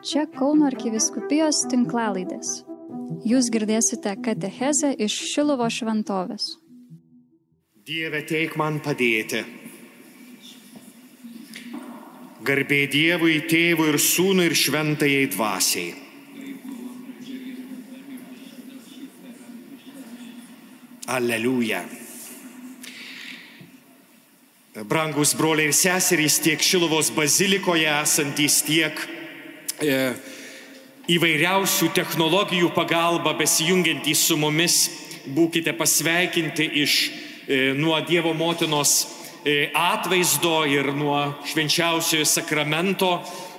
Čia Kauno arkiviskupijos tinklalaidės. Jūs girdėsite katechezę iš Šilovo šventovės. Dieve, teik man padėti. Garbė Dievui, tėvui ir sūnui ir šventajai dvasiai. Aleliuja. Brangus broliai ir seserys tiek Šilovos bazilikoje esantys, tiek įvairiausių technologijų pagalba besijungiantys su mumis, būkite pasveikinti iš e, nuo Dievo motinos e, atvaizdo ir nuo švenčiausiojo sakramento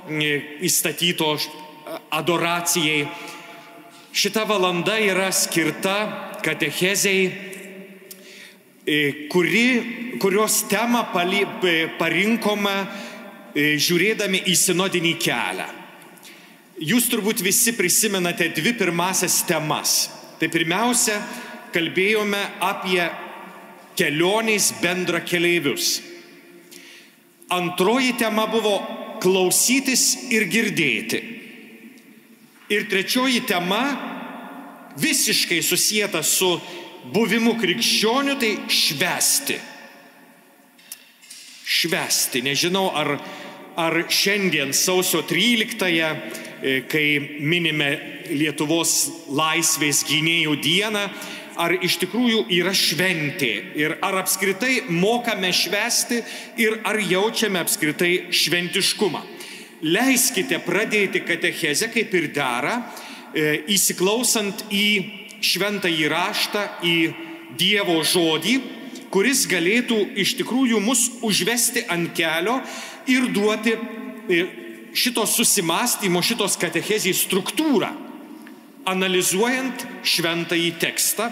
e, įstatyto adoracijai. Šita valanda yra skirta katechezei E, kuri, kurios temą pali, e, parinkome e, žiūrėdami į sinodinį kelią. Jūs turbūt visi prisimenate dvi pirmasias temas. Tai pirmiausia, kalbėjome apie kelionės bendra keleivius. Antroji tema buvo klausytis ir girdėti. Ir trečioji tema visiškai susijęta su buvimu krikščioniu, tai švesti. Švesti. Nežinau, ar, ar šiandien sausio 13-ąją, e, kai minime Lietuvos laisvės gynėjų dieną, ar iš tikrųjų yra šventė ir ar apskritai mokame švesti ir ar jaučiame apskritai šventiškumą. Leiskite pradėti katechezę kaip ir dera, e, įsiklausant į šventą įraštą į Dievo žodį, kuris galėtų iš tikrųjų mus užvesti ant kelio ir duoti e, šito susimastymo, šitos katechezijos struktūrą, analizuojant šventąjį tekstą.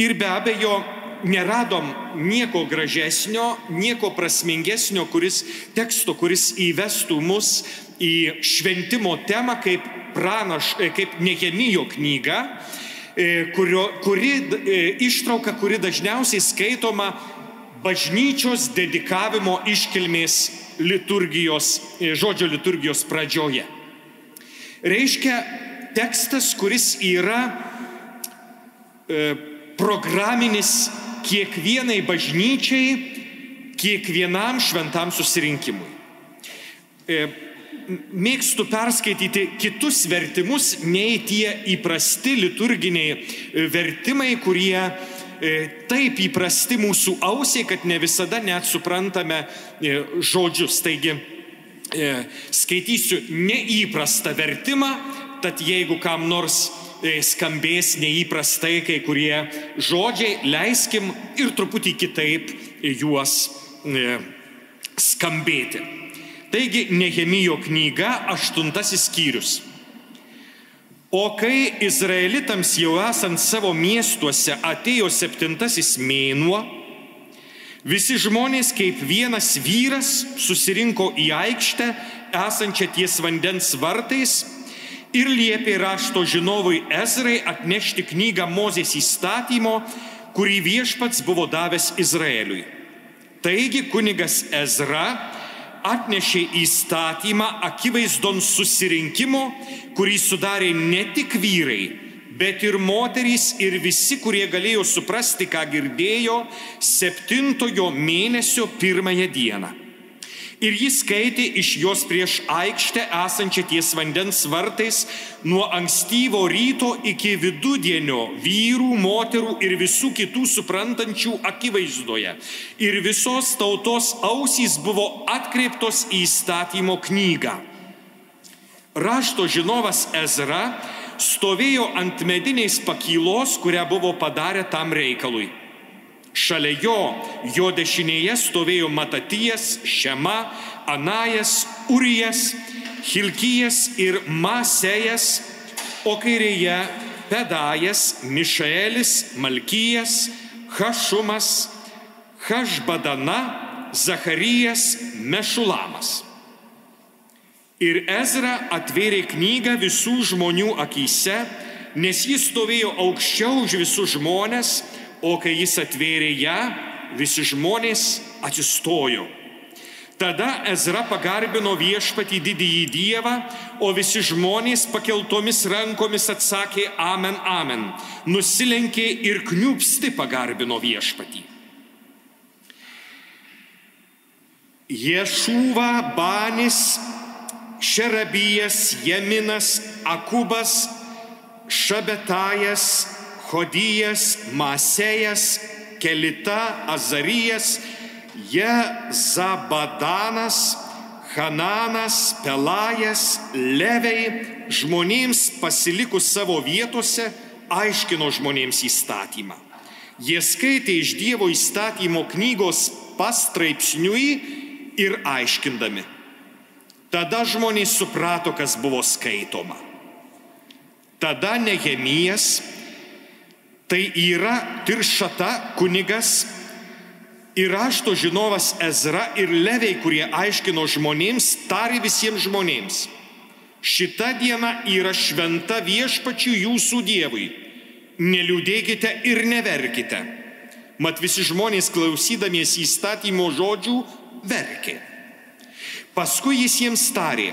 Ir be abejo, neradom nieko gražesnio, nieko prasmingesnio kuris, teksto, kuris įvestų mus į šventimo temą kaip, pranaš, e, kaip Nehemijo knyga E, kurio, kuri e, ištrauka, kuri dažniausiai skaitoma bažnyčios dedikavimo iškilmės liturgijos, e, žodžio liturgijos pradžioje. Reiškia tekstas, kuris yra e, programinis kiekvienai bažnyčiai, kiekvienam šventam susirinkimui. E, mėgstu perskaityti kitus vertimus, nei tie įprasti liturginiai vertimai, kurie taip įprasti mūsų ausiai, kad ne visada net suprantame e, žodžius. Taigi skaitysiu neįprastą vertimą, tad jeigu kam nors skambės neįprastai kai kurie žodžiai, leiskim ir truputį kitaip juos skambėti. Taigi Nehemijo knyga, aštuntasis skyrius. O kai izraelitams jau esant savo miestuose atėjo septintasis mėnuo, visi žmonės kaip vienas vyras susirinko į aikštę esančią ties vandens vartais ir liepė rašto žinovui Ezrai atnešti knygą Mozės įstatymo, kurį viešpats buvo davęs Izraeliui. Taigi kunigas Ezra atnešė įstatymą akivaizdon susirinkimo, kurį sudarė ne tik vyrai, bet ir moterys ir visi, kurie galėjo suprasti, ką girdėjo septintojo mėnesio pirmąją dieną ir jis skaitė iš jos prieš aikštę esančią ties vandens vartais nuo ankstyvo ryto iki vidudienio vyrų, moterų ir visų kitų suprantančių akivaizdoje. Ir visos tautos ausys buvo atkreiptos į įstatymo knygą. Rašto žinovas Ezra stovėjo ant mediniais pakylos, kurią buvo padarę tam reikalui. Šalia jo, jo dešinėje stovėjo Matatijas, Šema, Anajas, Urijas, Hilkijas ir Masejas, o kairėje Pedajas, Mišaelis, Malkijas, Hašumas, Hašbadana, Zacharijas, Mešulamas. Ir Ezra atvėrė knygą visų žmonių akise, nes jis stovėjo aukščiau už visus žmonės, o kai jis atvėrė ją, visi žmonės atsistojo. Tada Ezra pagarbino viešpatį didįjį Dievą, o visi žmonės pakeltomis rankomis atsakė Amen, Amen. Nusilenkė ir kniupsti pagarbino viešpatį. Ješūva, Banis, Šerabijas, Jeminas, Akubas, Šabetajas, Hodijas, Masejas, Kelita, Azarijas, Jezabadanas, Hananas, Pelajas, Leviai žmonėms pasilikus savo vietose aiškino žmonėms įstatymą. Jie skaitė iš Dievo įstatymo knygos pastraipsniui ir aiškindami. Tada žmonės suprato, kas buvo skaitoma. Tada Nehemijas, tai yra Tiršata kunigas, ir rašto žinovas Ezra ir Leviai, kurie aiškino žmonėms, tari visiems žmonėms. Šita diena yra šventa viešpačių jūsų Dievui. Neliūdėkite ir neverkite. Mat visi žmonės klausydamiesi įstatymo žodžių verkė. Paskui jis jiems tarė,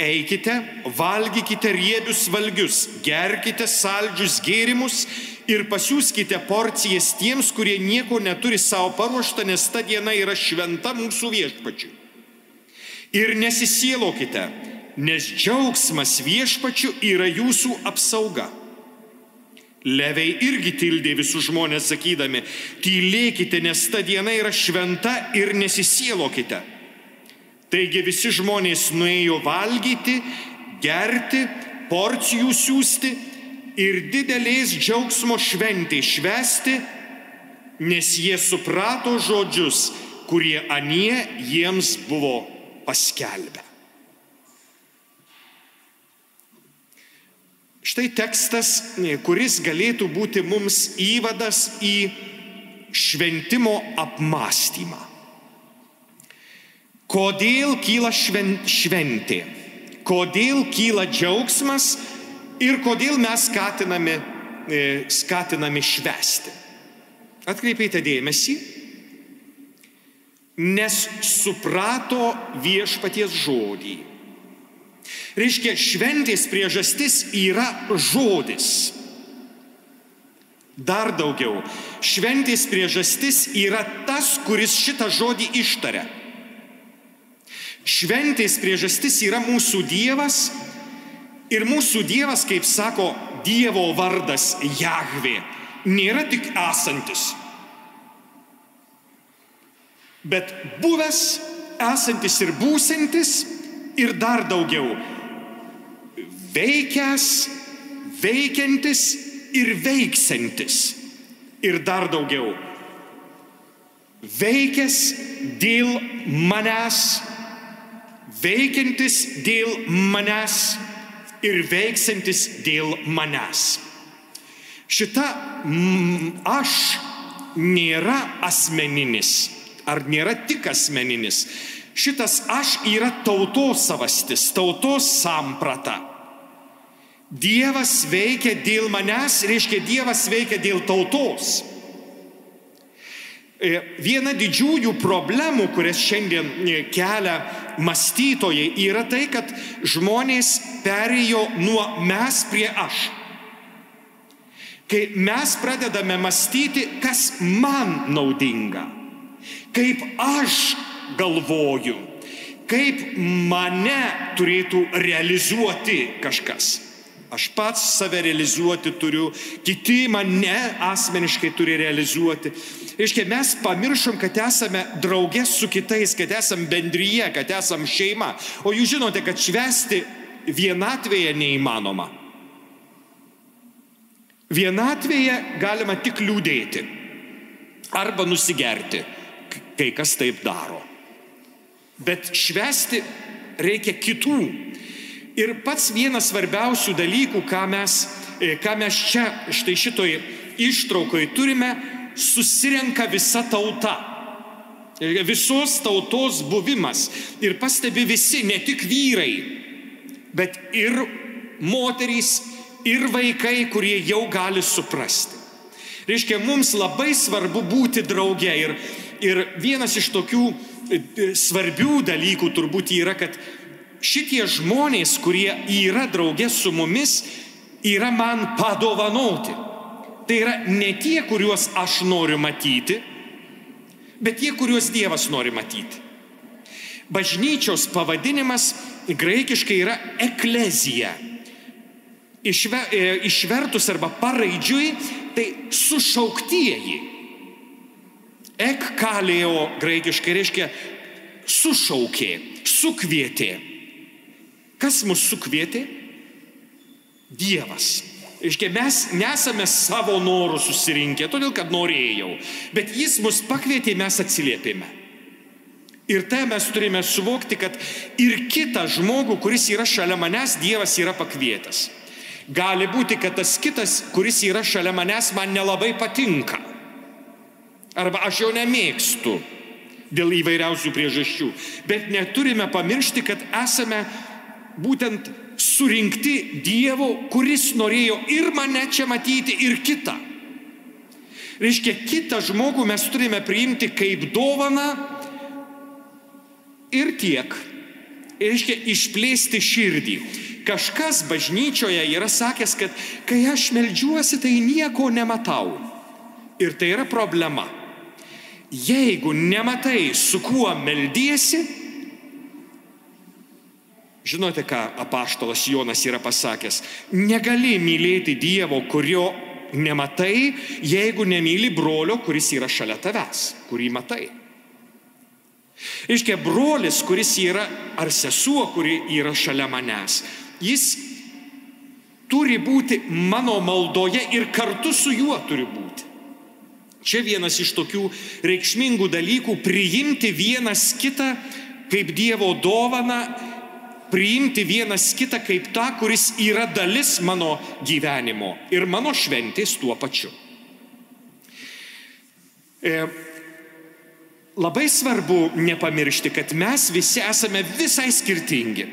eikite, valgykite riebius valgius, gerkite saldžius gėrimus ir pasiūskite porcijas tiems, kurie nieko neturi savo paruoštą, nes ta diena yra šventa mūsų viešpačiui. Ir nesisielokite, nes džiaugsmas viešpačiu yra jūsų apsauga. Leviai irgi tildė visus žmonės sakydami, tylėkite, nes ta diena yra šventa ir nesisielokite. Taigi visi žmonės nuėjo valgyti, gerti, porcijų siūsti ir didelės džiaugsmo šventė švesti, nes jie suprato žodžius, kurie anie jiems buvo paskelbę. Štai tekstas, kuris galėtų būti mums įvadas į šventimo apmąstymą. Kodėl kyla šventė? Kodėl kyla džiaugsmas ir kodėl mes skatinami, e, skatinami švesti. Atkreipėte dėmesį, nes suprato viešpaties žodį. Reiškia, šventės priežastis yra žodis. Dar daugiau, šventės priežastis yra tas, kuris šitą žodį ištaria. Šventės priežastis yra mūsų Dievas, Ir mūsų Dievas, kaip sako Dievo vardas Jahvė, nėra tik esantis, bet buvęs, esantis ir būsintis ir dar daugiau. Veikęs, veikiantis ir veiksantis ir dar daugiau. Veikęs dėl manęs, veikiantis dėl manęs ir veiksantis dėl manęs. Šita mm, aš nėra asmeninis, ar nėra tik asmeninis. Šitas aš yra tautos savastis, tautos samprata. Dievas veikia dėl manęs, reiškia Dievas veikia dėl tautos. E, viena didžiųjų problemų, kurias šiandien e, kelia mąstytojai, yra tai, kad žmonės perėjo nuo mes prie aš. Kai mes pradedame mąstyti, kas man naudinga, kaip aš galvoju, kaip mane turėtų realizuoti kažkas. Aš pats save realizuoti turiu, kiti mane asmeniškai turi realizuoti. Reiškia, mes pamiršom, kad esame draugės su kitais, kad esame bendryje, kad esame šeima. O jūs žinote, kad švesti vienatvėje neįmanoma. Vienatvėje galima tik liūdėti arba nusigerti, kai kas taip daro. Bet švesti reikia kitų. Ir pats vienas svarbiausių dalykų, ką mes, ką mes čia štai šitoj ištraukoje turime, susirenka visa tauta. Visos tautos buvimas. Ir pastebi visi, ne tik vyrai, bet ir moterys, ir vaikai, kurie jau gali suprasti. Reiškia, mums labai svarbu būti drauge. Ir, ir vienas iš tokių svarbių dalykų turbūt yra, kad šitie žmonės, kurie yra draugė su mumis, yra man padovanoti. Tai yra ne tie, kuriuos aš noriu matyti, bet tie, kuriuos Dievas nori matyti. Bažnyčios pavadinimas graikiškai yra eklezija. Išve, e, išvertus arba paraidžiui, tai sušauktieji. Ek kalėjo graikiškai reiškia sušaukė, sukvietė. Kas mus sukvietė? Dievas. Iškia, mes nesame savo norų susirinkę, todėl kad norėjau, bet jis mus pakvietė, mes atsiliepėme. Ir tai mes turime suvokti, kad ir kitą žmogų, kuris yra šalia manęs, Dievas yra pakvietęs. Gali būti, kad tas kitas, kuris yra šalia manęs, man nelabai patinka. Arba aš jo nemėgstu dėl įvairiausių priežasčių. Bet neturime pamiršti, kad esame būtent surinkti Dievo, kuris norėjo ir mane čia matyti, ir kitą. Reiškia, kitą žmogų mes turime priimti kaip dovaną ir tiek. Reiškia, išplėsti širdį. Kažkas bažnyčioje yra sakęs, kad kai aš melžiuosi, tai nieko nematau. Ir tai yra problema. Jeigu nematai, su kuo meldiesi, Žinote, ką apaštalas Jonas yra pasakęs? Negali mylėti Dievo, kurio nematai, jeigu nemyli brolio, kuris yra šalia tavęs, kurį matai. Iškia, brolis, kuris yra, ar sesuo, kuri yra šalia manęs, jis turi būti mano maldoje ir kartu su juo turi būti. Čia vienas iš tokių reikšmingų dalykų - priimti vienas kitą kaip Dievo dovana priimti vienas kitą kaip tą, kuris yra dalis mano gyvenimo ir mano šventės tuo pačiu. E, labai svarbu nepamiršti, kad mes visi esame visai skirtingi.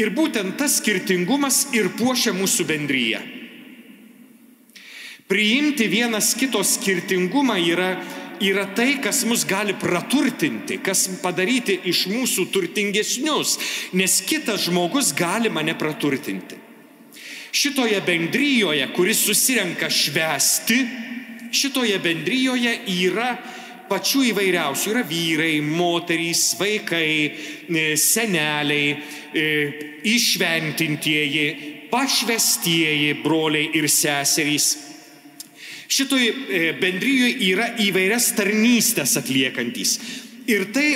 Ir būtent tas skirtingumas ir puošia mūsų bendryje. Priimti vienas kito skirtingumą yra yra tai, kas mus gali praturtinti, kas padaryti iš mūsų turtingesnius, nes kitas žmogus gali mane praturtinti. Šitoje bendryjoje, kuris susirenka švesti, šitoje bendryjoje yra pačių įvairiausių. Yra vyrai, moterys, vaikai, e, seneliai, e, išventintieji, pašvestieji broliai ir seserys Šitoj e, bendryjoje yra įvairias tarnystės atliekantis. Ir tai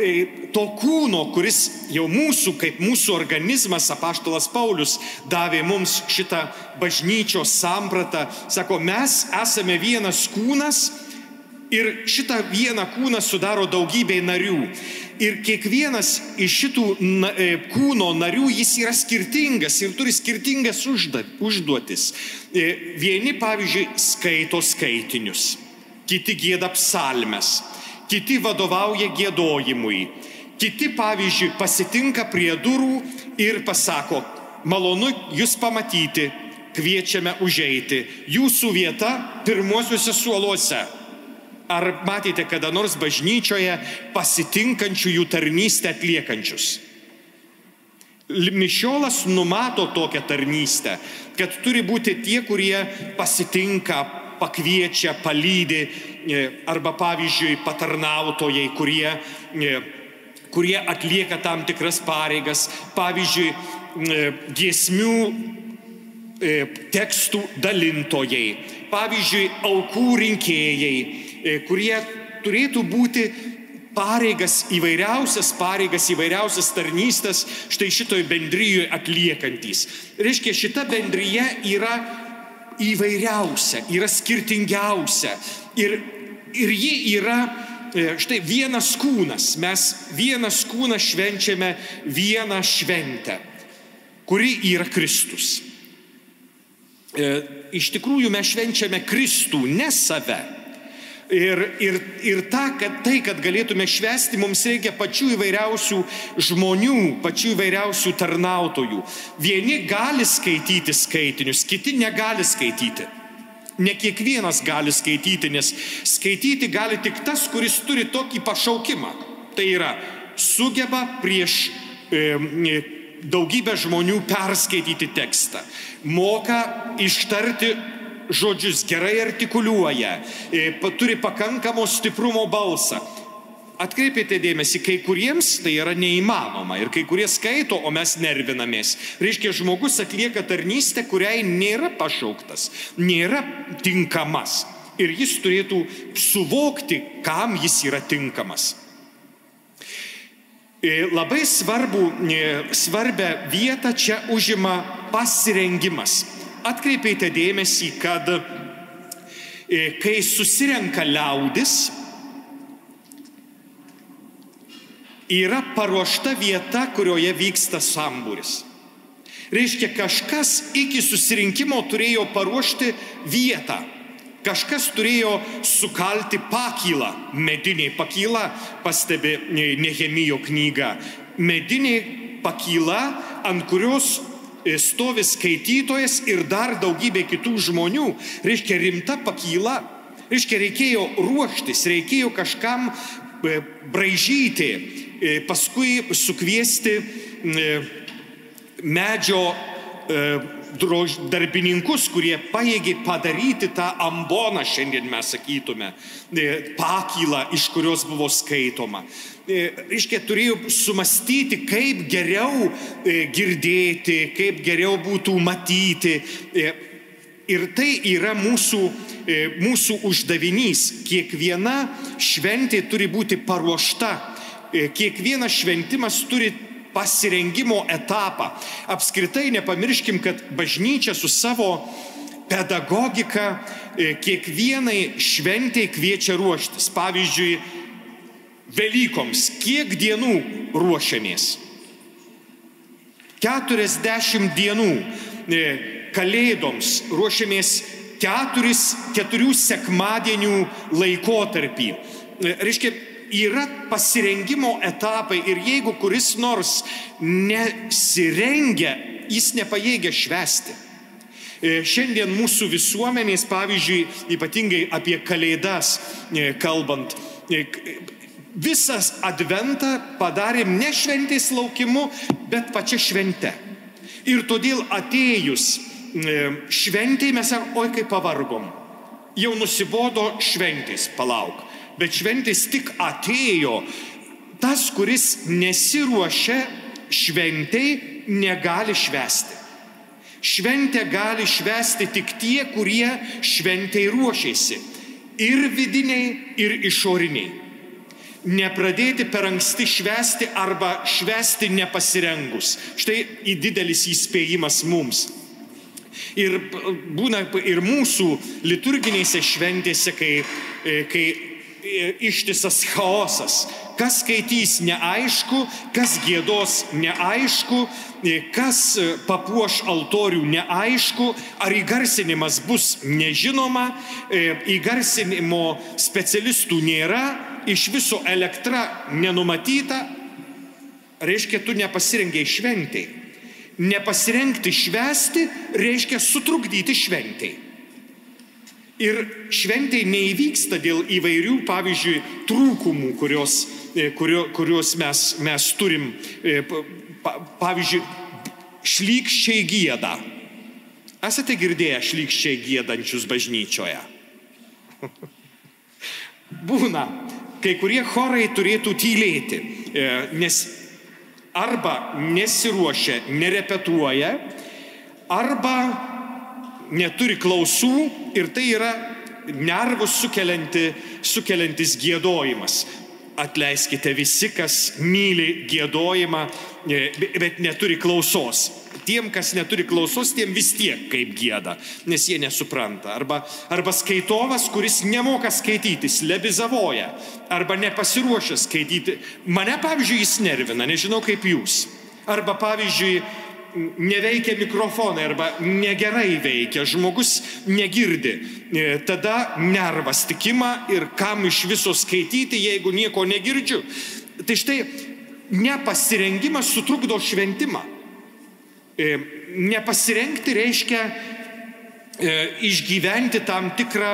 e, to kūno, kuris jau mūsų, kaip mūsų organizmas, apaštalas Paulius davė mums šitą bažnyčios sampratą, sako, mes esame vienas kūnas ir šitą vieną kūną sudaro daugybė narių. Ir kiekvienas iš šitų na, e, kūno narių jis yra skirtingas ir turi skirtingas užda, užduotis. E, vieni, pavyzdžiui, skaito skaitinius, kiti gėda psalmes, kiti vadovauja gėdojimui, kiti, pavyzdžiui, pasitinka prie durų ir pasako, malonu jūs pamatyti, kviečiame užeiti, jūsų vieta pirmuosiuose suoluose. Ar matėte kada nors bažnyčioje pasitinkančių jų tarnystę atliekančius? Mišiolas numato tokią tarnystę, kad turi būti tie, kurie pasitinka, pakviečia, palydė, e, arba pavyzdžiui patarnautojai, kurie, e, kurie atlieka tam tikras pareigas, pavyzdžiui, e, giesmių tekstų dalintojai, pavyzdžiui, aukų rinkėjai, kurie turėtų būti pareigas įvairiausias, pareigas įvairiausias tarnystės štai šitoj bendryjoje atliekantis. Reiškia, šita bendryje yra įvairiausia, yra skirtingiausia ir, ir ji yra e, štai vienas kūnas. Mes vienas kūnas švenčiame vieną šventę, kuri yra Kristus. E, iš tikrųjų mes švenčiame Kristų, ne save. Ir, ir, ir ta, kad, tai, kad galėtume švesti, mums reikia pačių įvairiausių žmonių, pačių įvairiausių tarnautojų. Vieni gali skaityti skaitinius, kiti negali skaityti. Ne kiekvienas gali skaityti, nes skaityti gali tik tas, kuris turi tokį pašaukimą. Tai yra, sugeba prieš e, daugybę žmonių perskaityti tekstą, moka ištarti žodžius, gerai artikuliuoja, e, turi pakankamo stiprumo balsą. Atkreipėte dėmesį, kai kuriems tai yra neįmanoma ir kai kurie skaito, o mes nervinamės. Reiškia, žmogus atlieka tarnystę, kuriai nėra pašauktas, nėra tinkamas. Ir jis turėtų suvokti, kam jis yra tinkamas. E, labai svarbu, e, svarbę vietą čia užima pasirengimas atkreipėte dėmesį, kad e, kai susirenka liaudis, yra paruošta vieta, kurioje vyksta sambūris. Reiškia, kažkas iki susirinkimo turėjo paruošti vietą. Kažkas turėjo sukalti pakylą, medinė pakyla, pastebi Nehemijo knyga. Medinė pakyla, ant kurios stovi skaitytojas ir dar daugybė kitų žmonių. Reiškia rimta pakyla. Reiškia reikėjo ruoštis, reikėjo kažkam e, braižyti, e, paskui sukviesti e, medžio darbininkus, kurie paėgė padaryti tą amboną, šiandien mes sakytume, pakylą, iš kurios buvo skaitoma. Reiškia, turėjau sumastyti, kaip geriau girdėti, kaip geriau būtų matyti. Ir tai yra mūsų, mūsų uždavinys. Kiekviena šventė turi būti paruošta. Kiekvienas šventimas turi pasirengimo etapą. Apskritai nepamirškim, kad bažnyčia su savo pedagogika e, kiekvienai šventėj kviečia ruoštis. Pavyzdžiui, Velykoms kiek dienų ruošiamės? 40 dienų. E, kalėdoms ruošiamės keturis, keturių sekmadienių laikotarpį. E, reiškia, yra pasirengimo etapai ir jeigu kuris nors nesirengia, jis nepajėgia švesti. E, šiandien mūsų visuomenės, pavyzdžiui, ypatingai apie kalėdas e, kalbant, e, visas adventą padarėm ne šventės laukimu, bet pačia švente. Ir todėl atėjus šventėj mes sakome, oi kaip pavargom. Jau nusibodo šventės, palauk bet šventės tik atėjo. Tas, kuris nesiruošia šventei, negali švesti. Šventę gali švesti tik tie, kurie šventei ruošiasi. Ir vidiniai, ir išoriniai. Nepradėti per anksti švesti arba švesti nepasirengus. Štai į didelis įspėjimas mums. Ir būna ir mūsų liturginėse šventėse, kai, kai ištisas chaosas. Kas skaitys neaišku, kas gėdos neaišku, kas papuoš altorių neaišku, ar įgarsinimas bus nežinoma, įgarsinimo specialistų nėra, iš viso elektra nenumatyta, reiškia, tu nepasirengiai šventėjai. Nepasirengti švesti reiškia sutrukdyti šventėjai. Ir šventė neįvyksta dėl įvairių, pavyzdžiui, trūkumų, kurios, e, kurio, kuriuos mes, mes turim. E, pavyzdžiui, šlykščiai gėda. Esate girdėję šlykščiai gėdančius bažnyčioje? Būna, kai kurie chorai turėtų tylėti, e, nes arba nesiruošia, nerepetuoja, arba neturi klausų ir tai yra nervus sukelianti, sukeliantis gėdojimas. Atleiskite visi, kas myli gėdojimą, e, bet neturi klausos. Tiem, kas neturi klausos, tiem vis tiek kaip gėda, nes jie nesupranta. Arba, arba skaitovas, kuris nemoka skaityti, lebizavoja, arba nepasiruošęs skaityti. Mane, pavyzdžiui, jis nervina, nežinau kaip jūs. Arba, pavyzdžiui, neveikia mikrofonai arba negerai veikia, žmogus negirdi, e, tada nervas tikima ir kam iš viso skaityti, jeigu nieko negirdžiu. Tai štai nepasirengimas sutrukdo šventimą. E, nepasirengti reiškia išgyventi tam tikrą,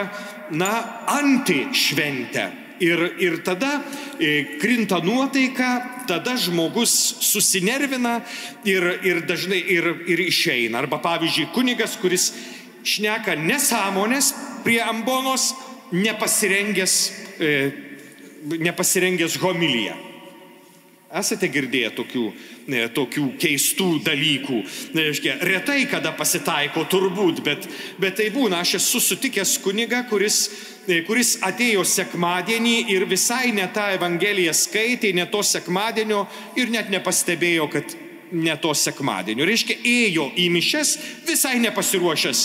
na, antišventę. Ir, ir tada e, krinta nuotaika, tada žmogus susinervina ir, ir dažnai ir, ir išeina. Arba pavyzdžiui, kunigas, kuris šneka nesąmonės prie ambonos, nepasirengęs, e, nepasirengęs homilyje. Esate girdėję tokių, ne, tokių keistų dalykų. Neaiškia, retai kada pasitaiko turbūt, bet, bet tai būna. Aš esu sutikęs kuniga, kuris, kuris atėjo sekmadienį ir visai ne tą Evangeliją skaitė, ne to sekmadienio ir net nepastebėjo, kad ne to sekmadienio. Reiškia, ėjo į mišes visai nepasiruošęs.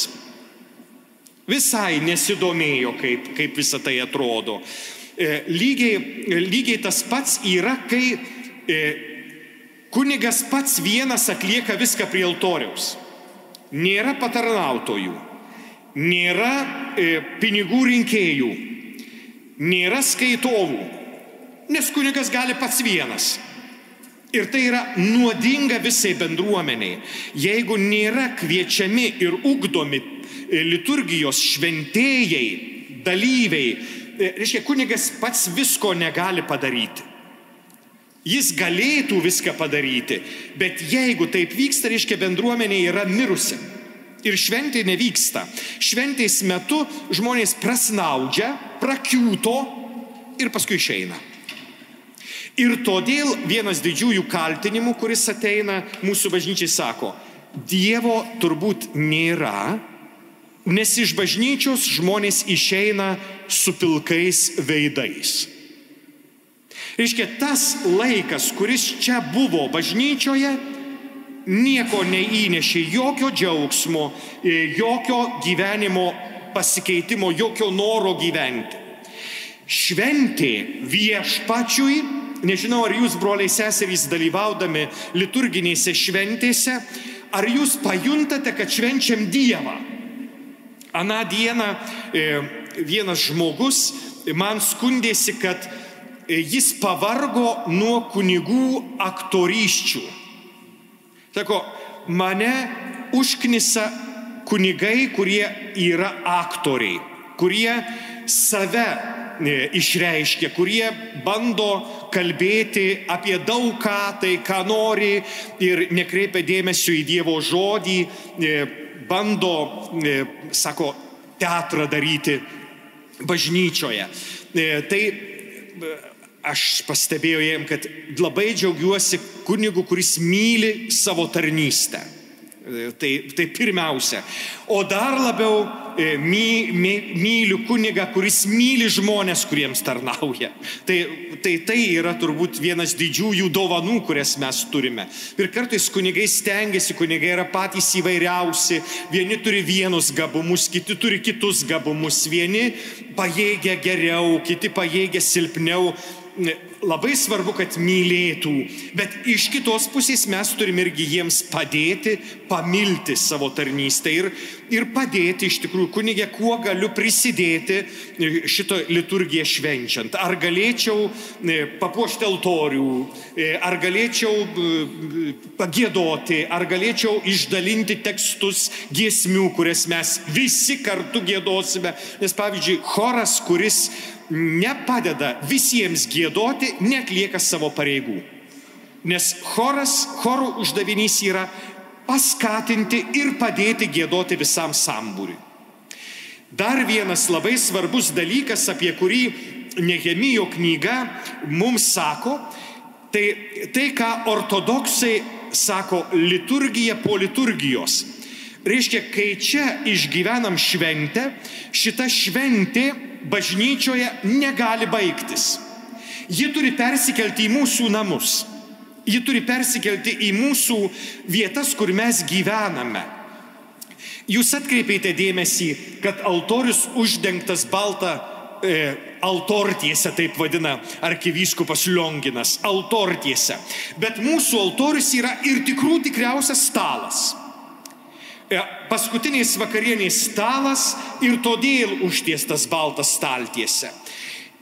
Visai nesidomėjo, kaip, kaip visa tai atrodo. E, lygiai, lygiai tas pats yra, kai E, kunigas pats vienas atlieka viską prie altoriaus. Nėra patarnautojų, nėra e, pinigų rinkėjų, nėra skaitovų, nes kunigas gali pats vienas. Ir tai yra nuodinga visai bendruomeniai. Jeigu nėra kviečiami ir ugdomi e, liturgijos šventėjai, dalyviai, reiškia, kunigas pats visko negali padaryti. Jis galėtų viską padaryti, bet jeigu taip vyksta, reiškia bendruomenė yra mirusi. Ir šventė nevyksta. Šventės metu žmonės prasnaudžia, prakiūto ir paskui išeina. Ir todėl vienas didžiųjų kaltinimų, kuris ateina mūsų bažnyčiai, sako, Dievo turbūt nėra, nes iš bažnyčios žmonės išeina su pilkais veidais. Reiškia, tas laikas, kuris čia buvo bažnyčioje, nieko neįnešė, jokio džiaugsmo, e, jokio gyvenimo pasikeitimo, jokio noro gyventi. Šventė viešpačiui, nežinau, ar jūs, broliai seserys, dalyvaudami liturginėse šventėse, ar jūs pajuntate, kad švenčiam Dievą. Aną dieną e, vienas žmogus man skundėsi, kad jis pavargo nuo kunigų aktoryščių. Sako, mane užknisa kunigai, kurie yra aktoriai, kurie save e, išreiškia, kurie bando kalbėti apie daug ką, tai ką nori ir nekreipia dėmesio į Dievo žodį, e, bando, e, sako, teatrą daryti bažnyčioje. Tai aš pastebėjau jiem, kad labai džiaugiuosi kunigu, kuris myli savo tarnystę. Tai, tai pirmiausia. O dar labiau e, my, my, myliu kunigą, kuris myli žmonės, kuriems tarnauja. Tai, tai tai yra turbūt vienas didžiųjų dovanų, kurias mes turime. Ir kartais kunigai stengiasi, kunigai yra patys įvairiausi. Vieni turi vienus gabumus, kiti turi kitus gabumus. Vieni pajėgia geriau, kiti pajėgia silpniau labai svarbu, kad mylėtų, bet iš kitos pusės mes turime irgi jiems padėti, pamilti savo tarnystę ir, ir padėti iš tikrųjų kunigė, kuo galiu prisidėti šito liturgiją švenčiant. Ar galėčiau e, papuošti altorių, e, ar galėčiau e, pagėdoti, ar galėčiau išdalinti tekstus giesmių, kurias mes visi kartu gėdosime. Nes pavyzdžiui, choras, kuris nepadeda visiems gėdoti, netlieka savo pareigų. Nes choras, chorų uždavinys yra paskatinti ir padėti gėdoti visam sambūriui. Dar vienas labai svarbus dalykas, apie kurį Nehemijo knyga mums sako, tai tai, ką ortodoksai sako liturgija po liturgijos. Reiškia, kai čia išgyvenam šventę, šita šventė bažnyčioje negali baigtis. Ji turi persikelti į mūsų namus. Ji turi persikelti į mūsų vietas, kur mes gyvename. Jūs atkreipėte dėmesį, kad altorius uždengtas balta e, altortiese, taip vadina arkivyskupas Lionginas, altortiese. Bet mūsų altorius yra ir tikrų tikriausias stalas. Paskutiniais vakarieniais stalas ir todėl užtiestas baltas staltiese.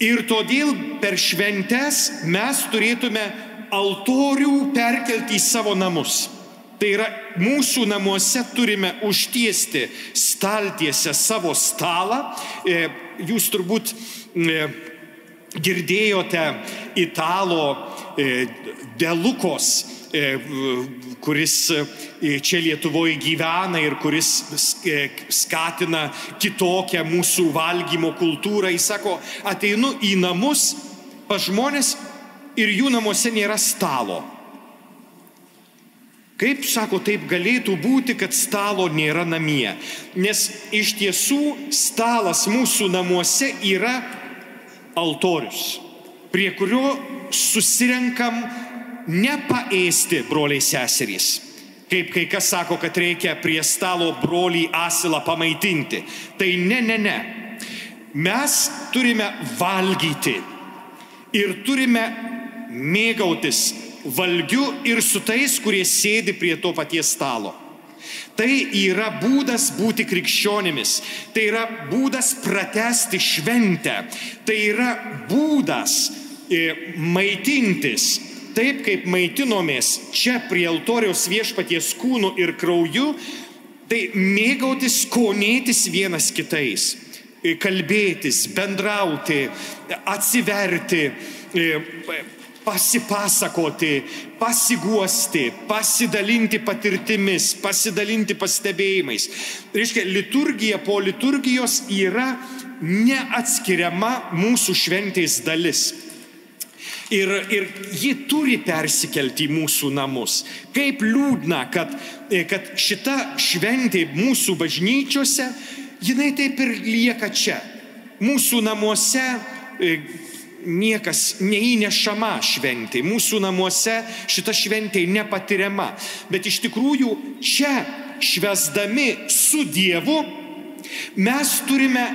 Ir todėl per šventes mes turėtume altorių perkelti į savo namus. Tai yra mūsų namuose turime užtiesti staltiesę savo stalą. E, jūs turbūt e, girdėjote italo e, Delukos, kuris čia Lietuvoje gyvena ir kuris skatina kitokią mūsų valgymo kultūrą. Jis sako, ateinu į namus pas žmonės ir jų namuose nėra stalo. Kaip sako, taip galėtų būti, kad stalo nėra namie? Nes iš tiesų stalas mūsų namuose yra altorius, prie kurio susirenkam nepaėsti broliai seserys. Kaip kai kas sako, kad reikia prie stalo brolį asilą pamaitinti. Tai ne, ne, ne. Mes turime valgyti ir turime mėgautis valgiu ir su tais, kurie sėdi prie to paties stalo. Tai yra būdas būti krikščionimis, tai yra būdas pratesti šventę, tai yra būdas e, maitintis taip, kaip maitinomės čia prie altoriaus viešpaties kūnų ir krauju, tai mėgautis, skonėtis vienas kitais, e, kalbėtis, bendrauti, atsiverti, e, pasipasakoti, pasiguosti, pasidalinti patirtimis, pasidalinti pastebėjimais. Reiškia, liturgija po liturgijos yra neatskiriama mūsų šventės dalis. Ir, ir ji turi persikelti į mūsų namus. Kaip liūdna, kad, kad šita šventė mūsų bažnyčiose, jinai taip ir lieka čia. Mūsų namuose niekas neįnešama šventė. Mūsų namuose šita šventė nepatiriama. Bet iš tikrųjų čia švesdami su Dievu mes turime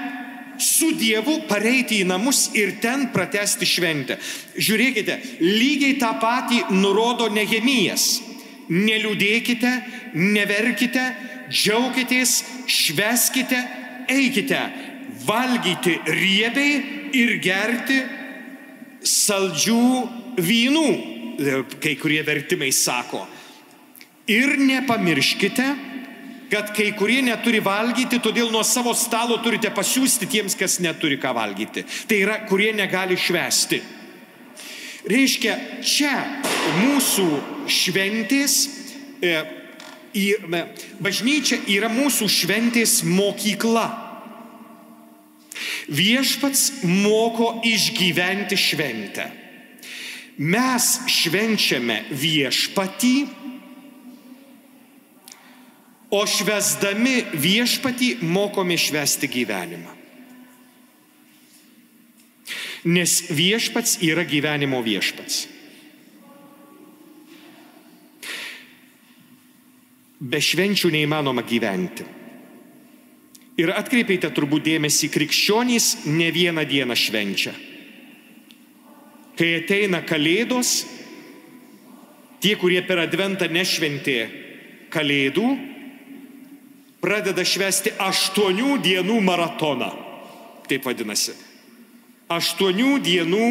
su Dievu pareiti į namus ir ten pratesti šventę. Žiūrėkite, lygiai tą patį nurodo Nehemijas. Neliūdėkite, neverkite, džiaukitės, šveskite, eikite, valgyti riebiai ir gerti saldžių vynų, kai kurie vertimai sako. Ir nepamirškite, kad kai kurie neturi valgyti, todėl nuo savo stalo turite pasiūsti tiems, kas neturi ką valgyti. Tai yra, kurie negali švesti. Reiškia, čia mūsų šventės, e, bažnyčia yra mūsų šventės mokykla. Viešpats moko išgyventi šventę. Mes švenčiame viešpatį, o švesdami viešpatį mokome švesti gyvenimą. Nes viešpats yra gyvenimo viešpats. Be švenčių neįmanoma gyventi. Ir atkreipėte turbūt dėmesį, krikščionys ne vieną dieną švenčia. Kai ateina kalėdos, tie, kurie per adventą nešventė kalėdų, pradeda švesti aštuonių dienų maratoną. Taip vadinasi. Aštuonių dienų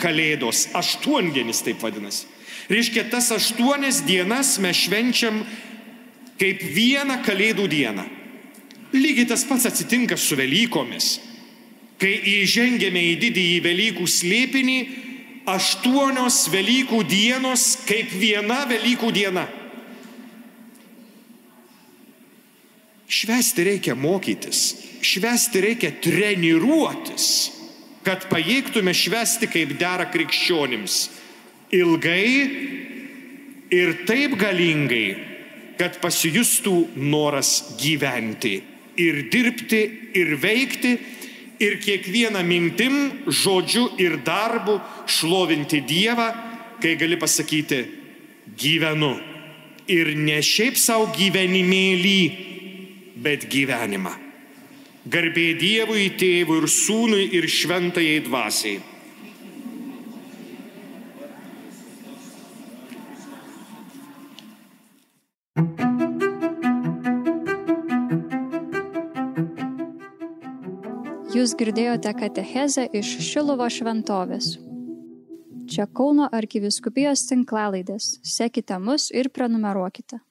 kalėdos. Aštuondienis taip vadinasi. Reiškia, tas aštuonias dienas mes švenčiam kaip vieną kalėdų dieną. Lygiai tas pats atsitinka su Velykomis. Kai įžengėme į didįjį Velykų slėpinį, aštuonios Velykų dienos kaip viena Velykų diena. Švesti reikia mokytis, švesti reikia treniruotis, kad pajėgtume švesti kaip dera krikščionims. Ilgai ir taip galingai, kad pasijustų noras gyventi ir dirbti, ir veikti, ir kiekvieną mintim, žodžiu ir darbu šlovinti Dievą, kai gali pasakyti gyvenu. Ir ne šiaip savo gyvenimėlį, bet gyvenimą. Garbė Dievui, tėvui ir sūnui ir šventajai dvasiai. Jūs girdėjote katechezę iš Šilovo šventovės. Čia Kauno arkiviskupijos tinklalaidės. Sekite mus ir prenumeruokite.